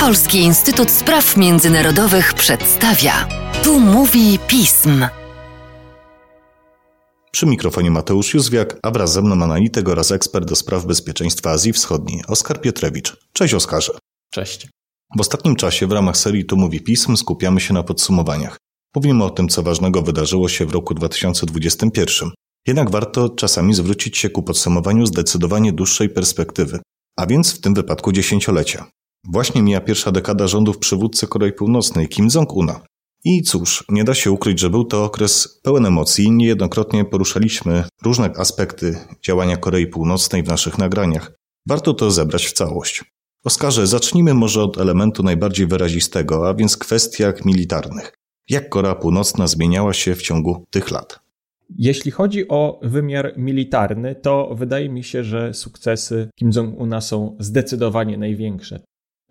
Polski Instytut Spraw Międzynarodowych przedstawia. Tu mówi pism. Przy mikrofonie Mateusz Józwiak, a wraz ze mną analityk oraz ekspert do spraw bezpieczeństwa Azji Wschodniej, Oskar Pietrewicz. Cześć Oskarze. Cześć. W ostatnim czasie w ramach serii Tu mówi pism skupiamy się na podsumowaniach. Mówimy o tym, co ważnego wydarzyło się w roku 2021. Jednak warto czasami zwrócić się ku podsumowaniu zdecydowanie dłuższej perspektywy, a więc w tym wypadku dziesięciolecia. Właśnie mija pierwsza dekada rządów przywódcy Korei Północnej Kim Jong-una. I cóż, nie da się ukryć, że był to okres pełen emocji. Niejednokrotnie poruszaliśmy różne aspekty działania Korei Północnej w naszych nagraniach. Warto to zebrać w całość. Oskarze, zacznijmy może od elementu najbardziej wyrazistego, a więc kwestiach militarnych. Jak Korea Północna zmieniała się w ciągu tych lat? Jeśli chodzi o wymiar militarny, to wydaje mi się, że sukcesy Kim Jong-una są zdecydowanie największe.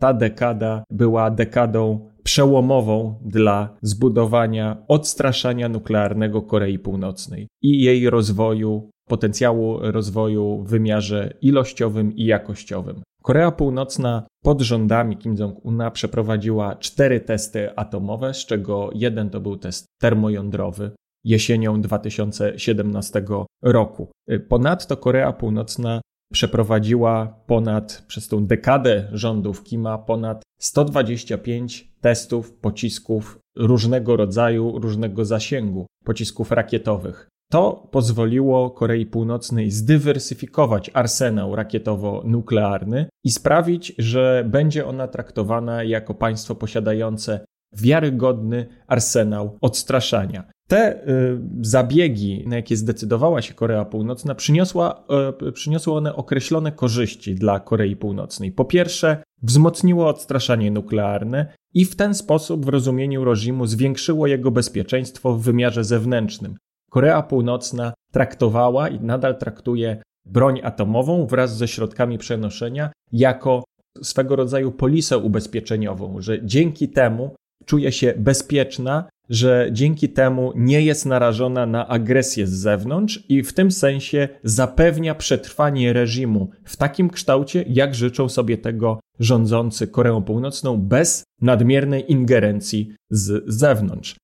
Ta dekada była dekadą przełomową dla zbudowania odstraszania nuklearnego Korei Północnej i jej rozwoju, potencjału rozwoju w wymiarze ilościowym i jakościowym. Korea Północna pod rządami Kim Jong-una przeprowadziła cztery testy atomowe, z czego jeden to był test termojądrowy jesienią 2017 roku. Ponadto Korea Północna przeprowadziła ponad, przez tą dekadę rządów Kima, ponad 125 testów pocisków różnego rodzaju, różnego zasięgu, pocisków rakietowych. To pozwoliło Korei Północnej zdywersyfikować arsenał rakietowo-nuklearny i sprawić, że będzie ona traktowana jako państwo posiadające wiarygodny arsenał odstraszania. Te y, zabiegi, na jakie zdecydowała się Korea Północna, przyniosła, y, przyniosły one określone korzyści dla Korei Północnej. Po pierwsze, wzmocniło odstraszanie nuklearne i w ten sposób w rozumieniu reżimu zwiększyło jego bezpieczeństwo w wymiarze zewnętrznym. Korea Północna traktowała i nadal traktuje broń atomową wraz ze środkami przenoszenia jako swego rodzaju polisę ubezpieczeniową, że dzięki temu czuje się bezpieczna, że dzięki temu nie jest narażona na agresję z zewnątrz i w tym sensie zapewnia przetrwanie reżimu w takim kształcie, jak życzą sobie tego rządzący Koreą Północną, bez nadmiernej ingerencji z zewnątrz.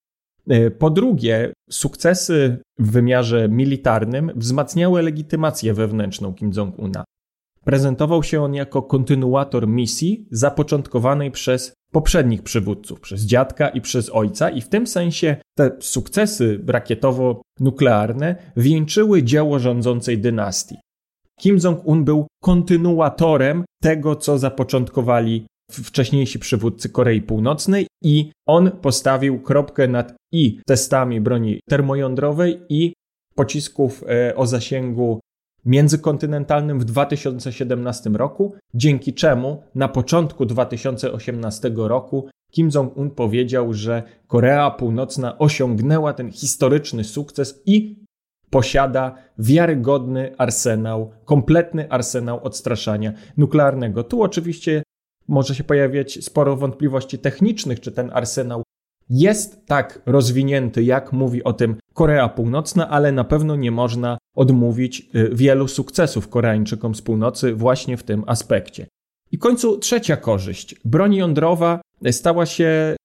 E, po drugie, sukcesy w wymiarze militarnym wzmacniały legitymację wewnętrzną Kim Jong-una. Prezentował się on jako kontynuator misji zapoczątkowanej przez poprzednich przywódców, przez dziadka i przez ojca, i w tym sensie te sukcesy rakietowo-nuklearne wieńczyły dzieło rządzącej dynastii. Kim Jong-un był kontynuatorem tego, co zapoczątkowali wcześniejsi przywódcy Korei Północnej i on postawił kropkę nad i testami broni termojądrowej i pocisków e, o zasięgu międzykontynentalnym w 2017 roku, dzięki czemu na początku 2018 roku Kim Jong-un powiedział, że Korea Północna osiągnęła ten historyczny sukces i posiada wiarygodny arsenał, kompletny arsenał odstraszania nuklearnego. Tu oczywiście może się pojawiać sporo wątpliwości technicznych, czy ten arsenał jest tak rozwinięty, jak mówi o tym Korea Północna, ale na pewno nie można odmówić y, wielu sukcesów Koreańczykom z północy właśnie w tym aspekcie. I w końcu trzecia korzyść. Broń jądrowa stała się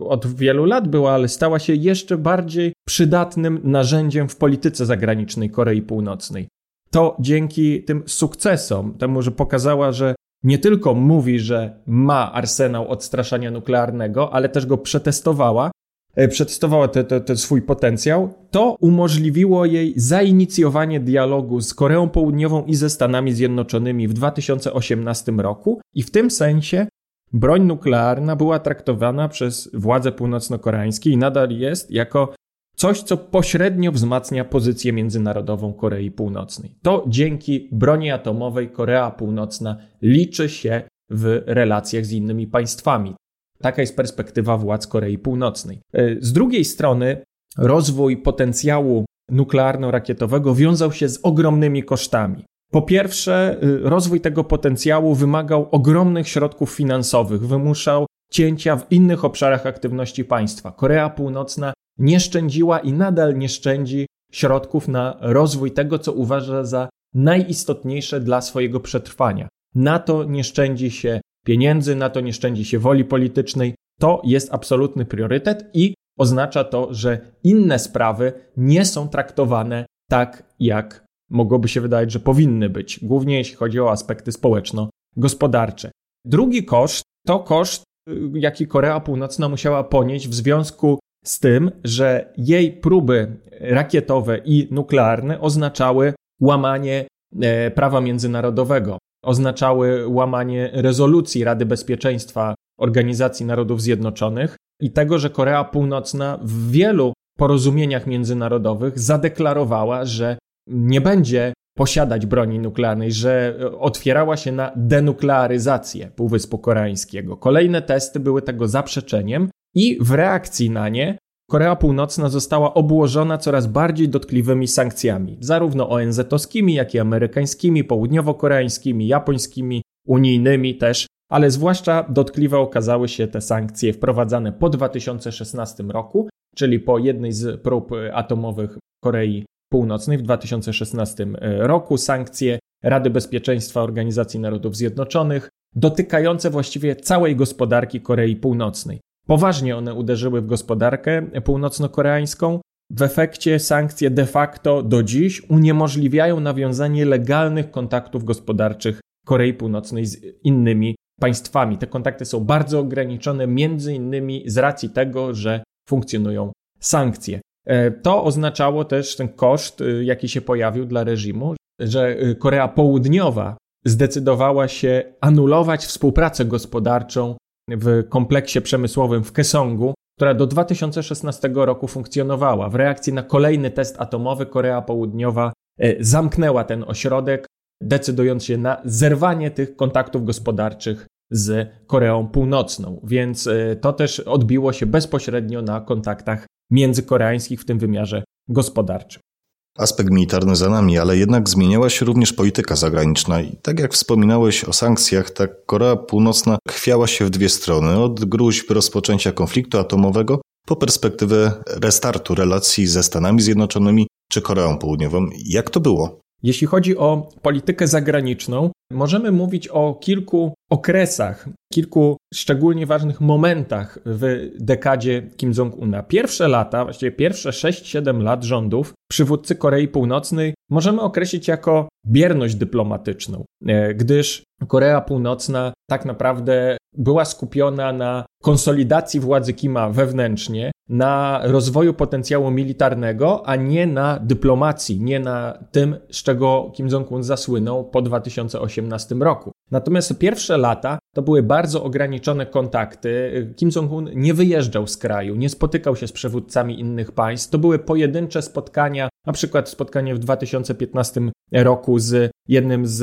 od wielu lat była, ale stała się jeszcze bardziej przydatnym narzędziem w polityce zagranicznej Korei Północnej. To dzięki tym sukcesom, temu, że pokazała, że nie tylko mówi, że ma arsenał odstraszania nuklearnego, ale też go przetestowała, e, przetestowała ten swój potencjał, to umożliwiło jej zainicjowanie dialogu z Koreą Południową i ze Stanami Zjednoczonymi w 2018 roku i w tym sensie broń nuklearna była traktowana przez władze północno-koreańskie i nadal jest jako Coś, co pośrednio wzmacnia pozycję międzynarodową Korei Północnej. To dzięki broni atomowej Korea Północna liczy się w relacjach z innymi państwami. Taka jest perspektywa władz Korei Północnej. E, z drugiej strony, rozwój potencjału nuklearno-rakietowego wiązał się z ogromnymi kosztami. Po pierwsze, e, rozwój tego potencjału wymagał ogromnych środków finansowych, wymuszał cięcia w innych obszarach aktywności państwa. Korea Północna nie szczędziła i nadal nie szczędzi środków na rozwój tego, co uważa za najistotniejsze dla swojego przetrwania. Na to nie szczędzi się pieniędzy na to, nie szczędzi się woli politycznej. To jest absolutny priorytet i oznacza to, że inne sprawy nie są traktowane tak, jak mogłoby się wydawać, że powinny być, głównie jeśli chodzi o aspekty społeczno-gospodarcze. Drugi koszt to koszt, y, jaki Korea Północna musiała ponieść w związku z tym, że jej próby rakietowe i nuklearne oznaczały łamanie e, prawa międzynarodowego, oznaczały łamanie rezolucji Rady Bezpieczeństwa Organizacji Narodów Zjednoczonych i tego, że Korea Północna w wielu porozumieniach międzynarodowych zadeklarowała, że nie będzie posiadać broni nuklearnej, że otwierała się na denuklearyzację Półwyspu Koreańskiego. Kolejne testy były tego zaprzeczeniem i w reakcji na nie Korea Północna została obłożona coraz bardziej dotkliwymi sankcjami, zarówno ONZ-owskimi, jak i amerykańskimi, południowo-koreańskimi, japońskimi, unijnymi też, ale zwłaszcza dotkliwe okazały się te sankcje wprowadzane po 2016 roku, czyli po jednej z prób atomowych Korei Północnej w 2016 roku. Sankcje Rady Bezpieczeństwa Organizacji Narodów Zjednoczonych, dotykające właściwie całej gospodarki Korei Północnej. Poważnie one uderzyły w gospodarkę północno-koreańską. W efekcie sankcje de facto do dziś uniemożliwiają nawiązanie legalnych kontaktów gospodarczych Korei Północnej z innymi państwami. Te kontakty są bardzo ograniczone, między innymi z racji tego, że funkcjonują sankcje. E, to oznaczało też ten koszt, e, jaki się pojawił dla reżimu, że e, Korea Południowa zdecydowała się anulować współpracę gospodarczą w kompleksie przemysłowym w Kesongu, która do 2016 roku funkcjonowała. W reakcji na kolejny test atomowy Korea Południowa zamknęła ten ośrodek, decydując się na zerwanie tych kontaktów gospodarczych z Koreą Północną. Więc to też odbiło się bezpośrednio na kontaktach międzykoreańskich w tym wymiarze gospodarczym. Aspekt militarny za nami, ale jednak zmieniała się również polityka zagraniczna i tak jak wspominałeś o sankcjach, tak Korea Północna chwiała się w dwie strony, od gruźb rozpoczęcia konfliktu atomowego po perspektywę restartu relacji ze Stanami Zjednoczonymi czy Koreą Południową. Jak to było? Jeśli chodzi o politykę zagraniczną, możemy mówić o kilku okresach, kilku szczególnie ważnych momentach w dekadzie Kim Jong-una. Pierwsze lata, właściwie pierwsze 6-7 lat rządów przywódcy Korei Północnej możemy określić jako bierność dyplomatyczną, e, gdyż Korea Północna tak naprawdę była skupiona na konsolidacji władzy Kima wewnętrznie, na rozwoju potencjału militarnego, a nie na dyplomacji, nie na tym, z czego Kim Jong-un zasłynął po 2018 roku. Natomiast pierwsze lata to były bardzo ograniczone kontakty. Kim Jong-un nie wyjeżdżał z kraju, nie spotykał się z przywódcami innych państw. To były pojedyncze spotkania, na przykład spotkanie w 2015 roku z jednym z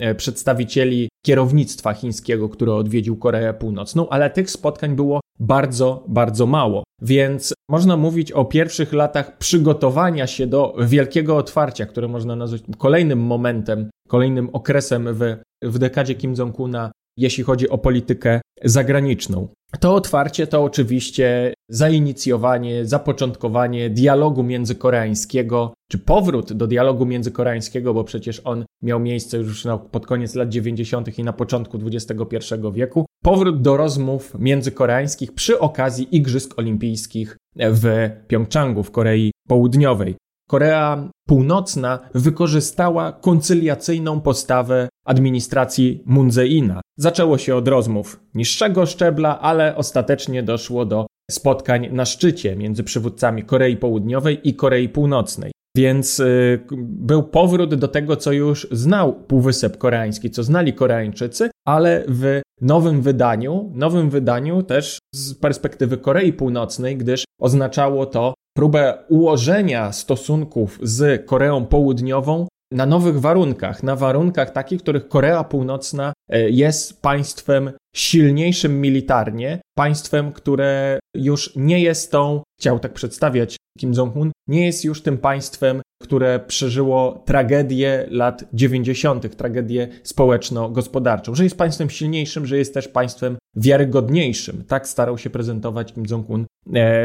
e, przedstawicieli kierownictwa chińskiego, który odwiedził Koreę Północną, ale tych spotkań było bardzo, bardzo mało. Więc można mówić o pierwszych latach przygotowania się do wielkiego otwarcia, które można nazwać kolejnym momentem, kolejnym okresem w, w dekadzie Kim Jong-una, jeśli chodzi o politykę zagraniczną. To otwarcie to oczywiście zainicjowanie, zapoczątkowanie dialogu międzykoreańskiego, czy powrót do dialogu międzykoreańskiego, bo przecież on miał miejsce już na, pod koniec lat 90. i na początku XXI wieku. Powrót do rozmów międzykoreańskich przy okazji Igrzysk Olimpijskich w Pjongczangu w Korei Południowej. Korea Północna wykorzystała koncyliacyjną postawę administracji Moon Jae-ina. Zaczęło się od rozmów niższego szczebla, ale ostatecznie doszło do spotkań na szczycie między przywódcami Korei Południowej i Korei Północnej. Więc y, był powrót do tego, co już znał Półwysep Koreański, co znali Koreańczycy, ale w nowym wydaniu, nowym wydaniu też z perspektywy Korei Północnej, gdyż oznaczało to próbę ułożenia stosunków z Koreą Południową na nowych warunkach, na warunkach takich, których Korea Północna e, jest państwem silniejszym militarnie, państwem, które już nie jest tą, chciał tak przedstawiać Kim Jong-un, nie jest już tym państwem, które przeżyło tragedię lat 90., tragedię społeczno-gospodarczą, że jest państwem silniejszym, że jest też państwem wiarygodniejszym. Tak starał się prezentować Kim Jong-un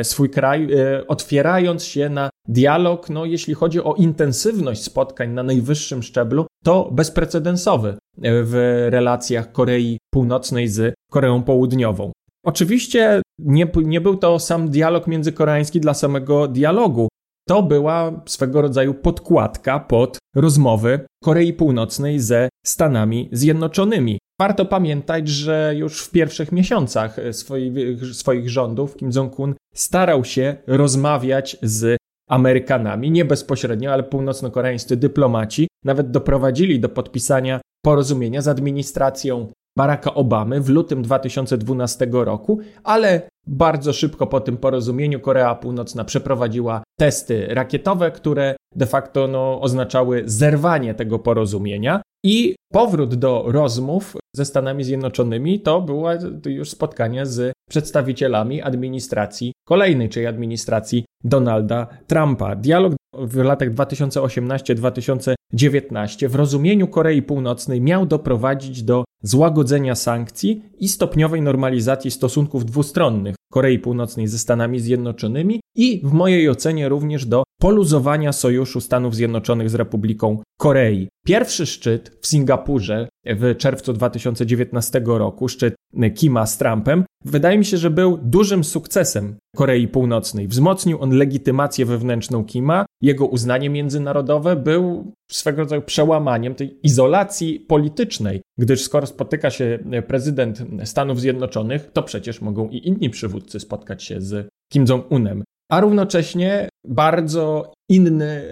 swój kraj, e, otwierając się na dialog, no jeśli chodzi o intensywność spotkań na najwyższym szczeblu, to bezprecedensowy w relacjach Korei Północnej z Koreą Południową. Oczywiście nie, nie był to sam dialog międzykoreański dla samego dialogu. To była swego rodzaju podkładka pod rozmowy Korei Północnej ze Stanami Zjednoczonymi. Warto pamiętać, że już w pierwszych miesiącach swoich, swoich rządów Kim Jong-un starał się rozmawiać z Amerykanami, nie bezpośrednio, ale północno-koreańscy dyplomaci nawet doprowadzili do podpisania porozumienia z administracją Baracka Obamy w lutym 2012 roku, ale bardzo szybko po tym porozumieniu Korea Północna przeprowadziła testy rakietowe, które de facto no, oznaczały zerwanie tego porozumienia. I powrót do rozmów ze Stanami Zjednoczonymi to było już spotkanie z przedstawicielami administracji kolejnej, czyli administracji Donalda Trumpa. Dialog w latach 2018-2019 w rozumieniu Korei Północnej miał doprowadzić do złagodzenia sankcji i stopniowej normalizacji stosunków dwustronnych Korei Północnej ze Stanami Zjednoczonymi i w mojej ocenie również do poluzowania sojuszu Stanów Zjednoczonych z Republiką Korei. Pierwszy szczyt w Singapurze w czerwcu 2019 roku, szczyt Kima z Trumpem, wydaje mi się, że był dużym sukcesem Korei Północnej. Wzmocnił on legitymację wewnętrzną Kima, jego uznanie międzynarodowe był swego rodzaju przełamaniem tej izolacji politycznej, gdyż skoro spotyka się prezydent Stanów Zjednoczonych, to przecież mogą i inni przywódcy spotkać się z Kim Jong-unem a równocześnie bardzo inny,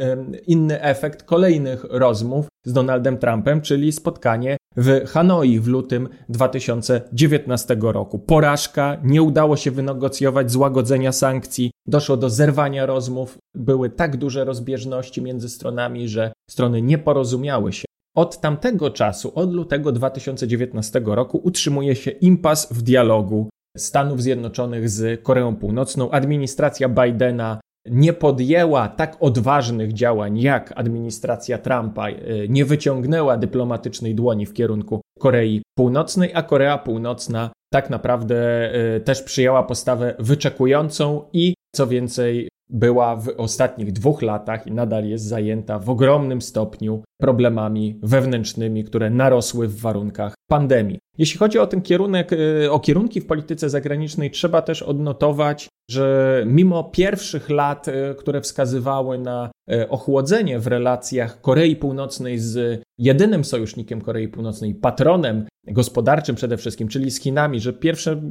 inny efekt kolejnych rozmów z Donaldem Trumpem, czyli spotkanie w Hanoi w lutym 2019 roku. Porażka, nie udało się wynegocjować złagodzenia sankcji, doszło do zerwania rozmów, były tak duże rozbieżności między stronami, że strony nie porozumiały się. Od tamtego czasu, od lutego 2019 roku, utrzymuje się impas w dialogu Stanów Zjednoczonych z Koreą Północną. Administracja Bidena nie podjęła tak odważnych działań jak administracja Trumpa, e, nie wyciągnęła dyplomatycznej dłoni w kierunku Korei Północnej, a Korea Północna tak naprawdę e, też przyjęła postawę wyczekującą i co więcej, była w ostatnich dwóch latach i nadal jest zajęta w ogromnym stopniu problemami wewnętrznymi, które narosły w warunkach pandemii. Jeśli chodzi o ten kierunek, y, o kierunki w polityce zagranicznej, trzeba też odnotować, że mimo pierwszych lat, y, które wskazywały na y, ochłodzenie w relacjach Korei Północnej z jedynym sojusznikiem Korei Północnej, patronem gospodarczym przede wszystkim, czyli z Chinami, że pierwsze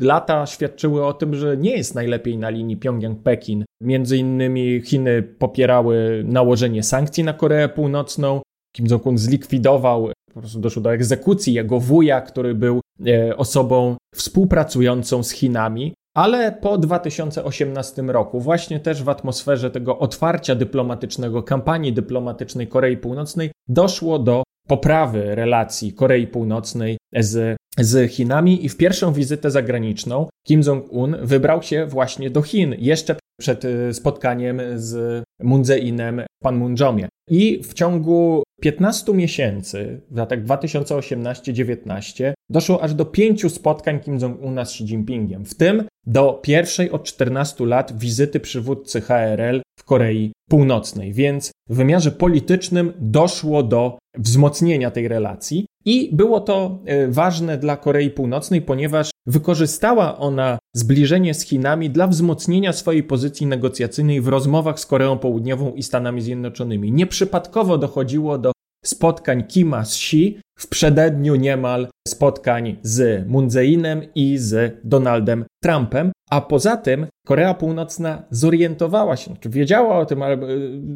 lata świadczyły o tym, że nie jest najlepiej na linii Pjongjang-Pekin. Między innymi Chiny popierały nałożenie sankcji na Koreę Północną. Kim Jong-un zlikwidował, po prostu doszło do egzekucji jego wuja, który był e, osobą współpracującą z Chinami. Ale po 2018 roku, właśnie też w atmosferze tego otwarcia dyplomatycznego, kampanii dyplomatycznej Korei Północnej, doszło do poprawy relacji Korei Północnej z, z Chinami i w pierwszą wizytę zagraniczną Kim Jong-un wybrał się właśnie do Chin, jeszcze przed y, spotkaniem z Moon Jae-inem w Panmunjomie. I w ciągu 15 miesięcy, w latach 2018-19, doszło aż do pięciu spotkań Kim Jong-una z Xi Jinpingiem, w tym do pierwszej od 14 lat wizyty przywódcy HRL w Korei Północnej. Więc w wymiarze politycznym doszło do wzmocnienia tej relacji. I było to e, ważne dla Korei Północnej, ponieważ wykorzystała ona zbliżenie z Chinami dla wzmocnienia swojej pozycji negocjacyjnej w rozmowach z Koreą Południową i Stanami Zjednoczonymi. Nieprzypadkowo dochodziło do spotkań Kima z Xi w przededniu niemal spotkań z Moon Jae-inem i z Donaldem Trumpem, a poza tym Korea Północna zorientowała się, czy wiedziała o tym, ale e,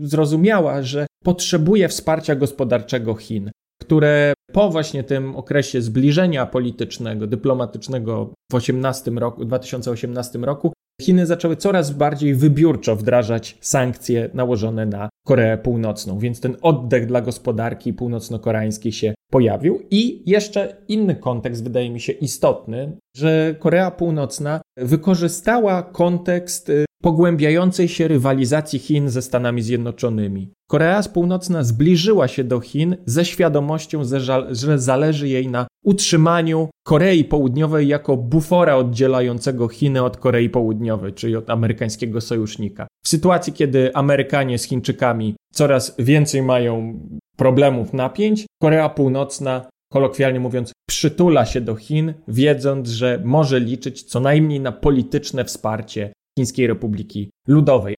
zrozumiała, że potrzebuje wsparcia gospodarczego Chin, które po właśnie tym okresie zbliżenia politycznego, dyplomatycznego w 18 roku, 2018 roku Chiny zaczęły coraz bardziej wybiórczo wdrażać sankcje nałożone na Koreę Północną, więc ten oddech dla gospodarki północno-koreańskiej się pojawił. I jeszcze inny kontekst wydaje mi się istotny, że Korea Północna wykorzystała kontekst y, pogłębiającej się rywalizacji Chin ze Stanami Zjednoczonymi. Korea Północna zbliżyła się do Chin ze świadomością, że zależy jej na utrzymaniu Korei Południowej jako bufora oddzielającego Chiny od Korei Południowej, czyli od amerykańskiego sojusznika. W sytuacji, kiedy Amerykanie z Chińczykami coraz więcej mają problemów, napięć, Korea Północna kolokwialnie mówiąc, przytula się do Chin, wiedząc, że może liczyć co najmniej na polityczne wsparcie Chińskiej Republiki Ludowej.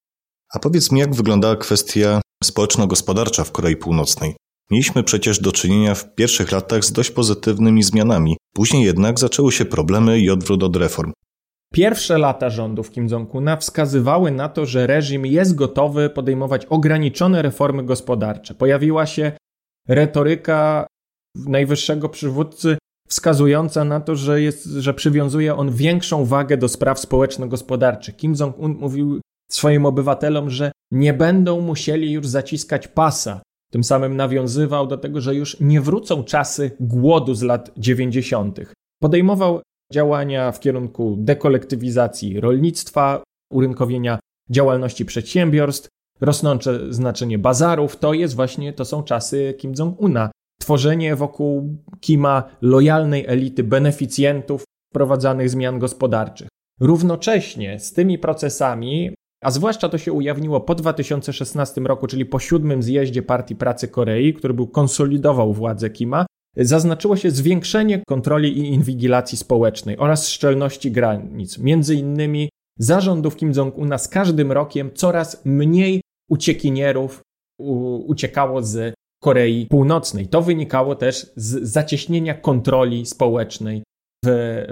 A powiedz mi, jak wyglądała kwestia społeczno-gospodarcza w Korei Północnej? Mieliśmy przecież do czynienia w pierwszych latach z dość pozytywnymi zmianami. Później jednak zaczęły się problemy i odwrót od reform. Pierwsze lata rządów Kim Jong-una wskazywały na to, że reżim jest gotowy podejmować ograniczone reformy gospodarcze. Pojawiła się retoryka najwyższego przywódcy wskazująca na to, że, jest, że przywiązuje on większą wagę do spraw społeczno-gospodarczych. Kim Jong-un mówił swoim obywatelom, że nie będą musieli już zaciskać pasa. Tym samym nawiązywał do tego, że już nie wrócą czasy głodu z lat 90. Podejmował działania w kierunku dekolektywizacji rolnictwa, urynkowienia działalności przedsiębiorstw, rosnące znaczenie bazarów. To jest właśnie, to są czasy Kim Jong-una tworzenie wokół Kima lojalnej elity beneficjentów wprowadzanych zmian gospodarczych. Równocześnie z tymi procesami, a zwłaszcza to się ujawniło po 2016 roku, czyli po siódmym zjeździe Partii Pracy Korei, który był konsolidował władzę Kima, zaznaczyło się zwiększenie kontroli i inwigilacji społecznej oraz szczelności granic. Między innymi zarządów Kim Jong-una z każdym rokiem coraz mniej uciekinierów uciekało z Korei Północnej. To wynikało też z zacieśnienia kontroli społecznej w e,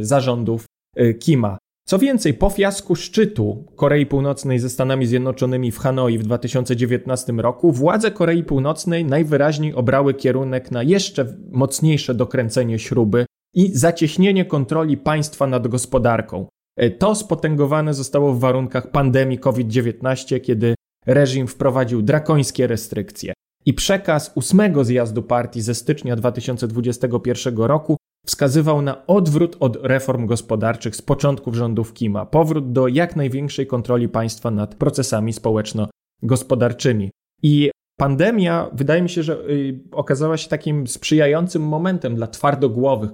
zarządów e, Kima. Co więcej, po fiasku szczytu Korei Północnej ze Stanami Zjednoczonymi w Hanoi w 2019 roku, władze Korei Północnej najwyraźniej obrały kierunek na jeszcze mocniejsze dokręcenie śruby i zacieśnienie kontroli państwa nad gospodarką. E, to spotęgowane zostało w warunkach pandemii COVID-19, kiedy reżim wprowadził drakońskie restrykcje. I przekaz ósmego zjazdu partii ze stycznia 2021 roku wskazywał na odwrót od reform gospodarczych z początków rządów Kima, powrót do jak największej kontroli państwa nad procesami społeczno-gospodarczymi. I pandemia, wydaje mi się, że y, okazała się takim sprzyjającym momentem dla twardogłowych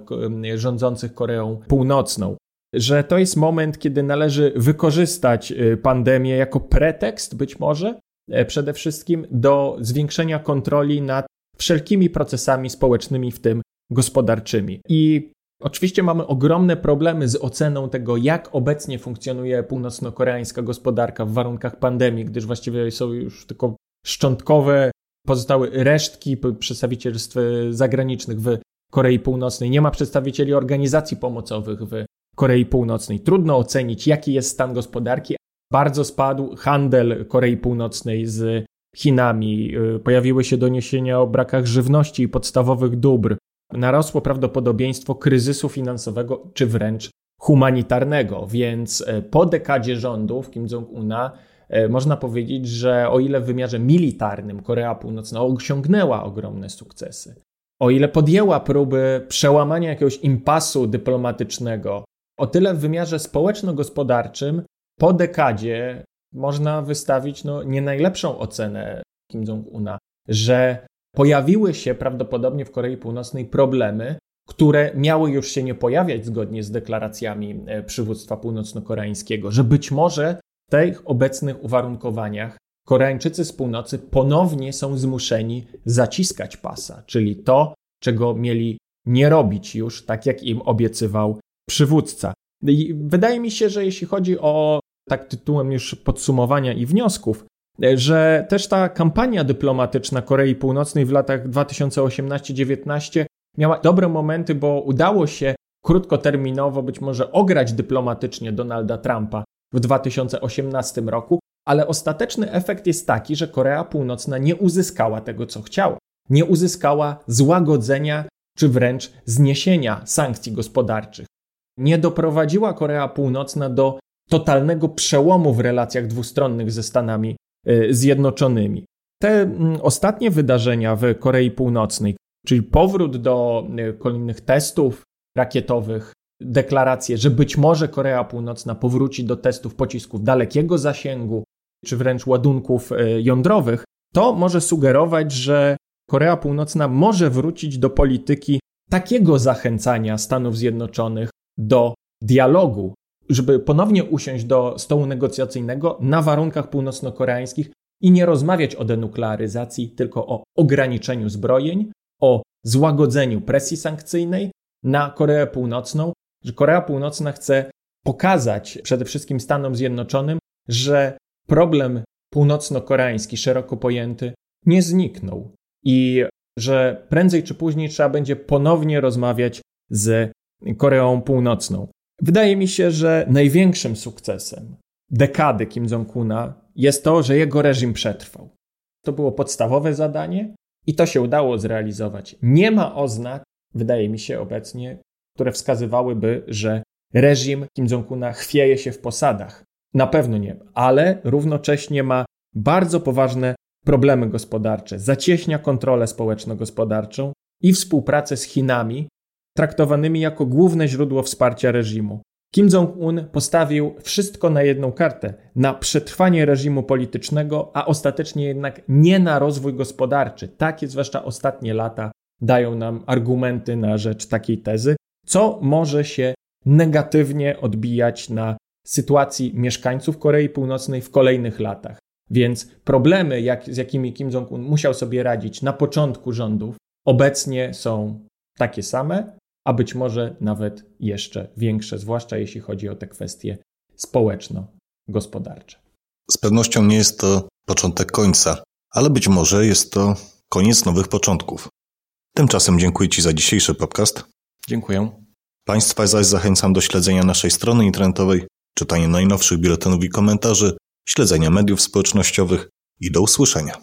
rządzących Koreą Północną. Że to jest moment, kiedy należy wykorzystać y, pandemię jako pretekst, być może, przede wszystkim do zwiększenia kontroli nad wszelkimi procesami społecznymi, w tym gospodarczymi. I oczywiście mamy ogromne problemy z oceną tego, jak obecnie funkcjonuje północno-koreańska gospodarka w warunkach pandemii, gdyż właściwie są już tylko szczątkowe, pozostały resztki przedstawicielstw zagranicznych w Korei Północnej. Nie ma przedstawicieli organizacji pomocowych w Korei Północnej. Trudno ocenić, jaki jest stan gospodarki, bardzo spadł handel Korei Północnej z Chinami. Y, pojawiły się doniesienia o brakach żywności i podstawowych dóbr. Narosło prawdopodobieństwo kryzysu finansowego czy wręcz humanitarnego, więc y, po dekadzie rządów Kim Jong-una y, można powiedzieć, że o ile w wymiarze militarnym Korea Północna osiągnęła ogromne sukcesy, o ile podjęła próby przełamania jakiegoś impasu dyplomatycznego, o tyle w wymiarze społeczno-gospodarczym po dekadzie można wystawić no, nie najlepszą ocenę Kim Jong-una, że pojawiły się prawdopodobnie w Korei Północnej problemy, które miały już się nie pojawiać zgodnie z deklaracjami e, przywództwa północno-koreańskiego, że być może w tych obecnych uwarunkowaniach Koreańczycy z północy ponownie są zmuszeni zaciskać pasa, czyli to, czego mieli nie robić już, tak jak im obiecywał przywódca. I wydaje mi się, że jeśli chodzi o tak tytułem już podsumowania i wniosków, że też ta kampania dyplomatyczna Korei Północnej w latach 2018-19 miała dobre momenty, bo udało się krótkoterminowo być może ograć dyplomatycznie Donalda Trumpa w 2018 roku, ale ostateczny efekt jest taki, że Korea Północna nie uzyskała tego, co chciała. Nie uzyskała złagodzenia czy wręcz zniesienia sankcji gospodarczych. Nie doprowadziła Korea Północna do totalnego przełomu w relacjach dwustronnych ze Stanami e, Zjednoczonymi. Te ostatnie wydarzenia w Korei Północnej, czyli powrót do e, kolejnych testów rakietowych deklaracje, że być może Korea Północna powróci do testów pocisków dalekiego zasięgu, czy wręcz ładunków e, jądrowych, to może sugerować, że Korea Północna może wrócić do polityki takiego zachęcania Stanów Zjednoczonych do dialogu, żeby ponownie usiąść do stołu negocjacyjnego na warunkach północno-koreańskich i nie rozmawiać o denuklearyzacji, tylko o ograniczeniu zbrojeń, o złagodzeniu presji sankcyjnej na Koreę Północną, że Korea Północna chce pokazać przede wszystkim Stanom Zjednoczonym, że problem północno-koreański, szeroko pojęty, nie zniknął i że prędzej czy później trzeba będzie ponownie rozmawiać z Koreą Północną. Wydaje mi się, że największym sukcesem dekady Kim Jong-una jest to, że jego reżim przetrwał. To było podstawowe zadanie i to się udało zrealizować. Nie ma oznak, wydaje mi się obecnie, które wskazywałyby, że reżim Kim Jong-una chwieje się w posadach. Na pewno nie, ale równocześnie ma bardzo poważne problemy gospodarcze, zacieśnia kontrolę społeczno-gospodarczą i współpracę z Chinami, traktowanymi jako główne źródło wsparcia reżimu. Kim Jong-un postawił wszystko na jedną kartę na przetrwanie reżimu politycznego, a ostatecznie jednak nie na rozwój gospodarczy. Takie, zwłaszcza ostatnie lata, dają nam argumenty na rzecz takiej tezy, co może się negatywnie odbijać na sytuacji mieszkańców Korei Północnej w kolejnych latach. Więc problemy, jak, z jakimi Kim Jong-un musiał sobie radzić na początku rządów, obecnie są takie same, a być może nawet jeszcze większe, zwłaszcza jeśli chodzi o te kwestie społeczno-gospodarcze. Z pewnością nie jest to początek końca, ale być może jest to koniec nowych początków. Tymczasem dziękuję Ci za dzisiejszy podcast. Dziękuję. Państwa zaś zachęcam do śledzenia naszej strony internetowej, czytania najnowszych biuletynów i komentarzy, śledzenia mediów społecznościowych i do usłyszenia.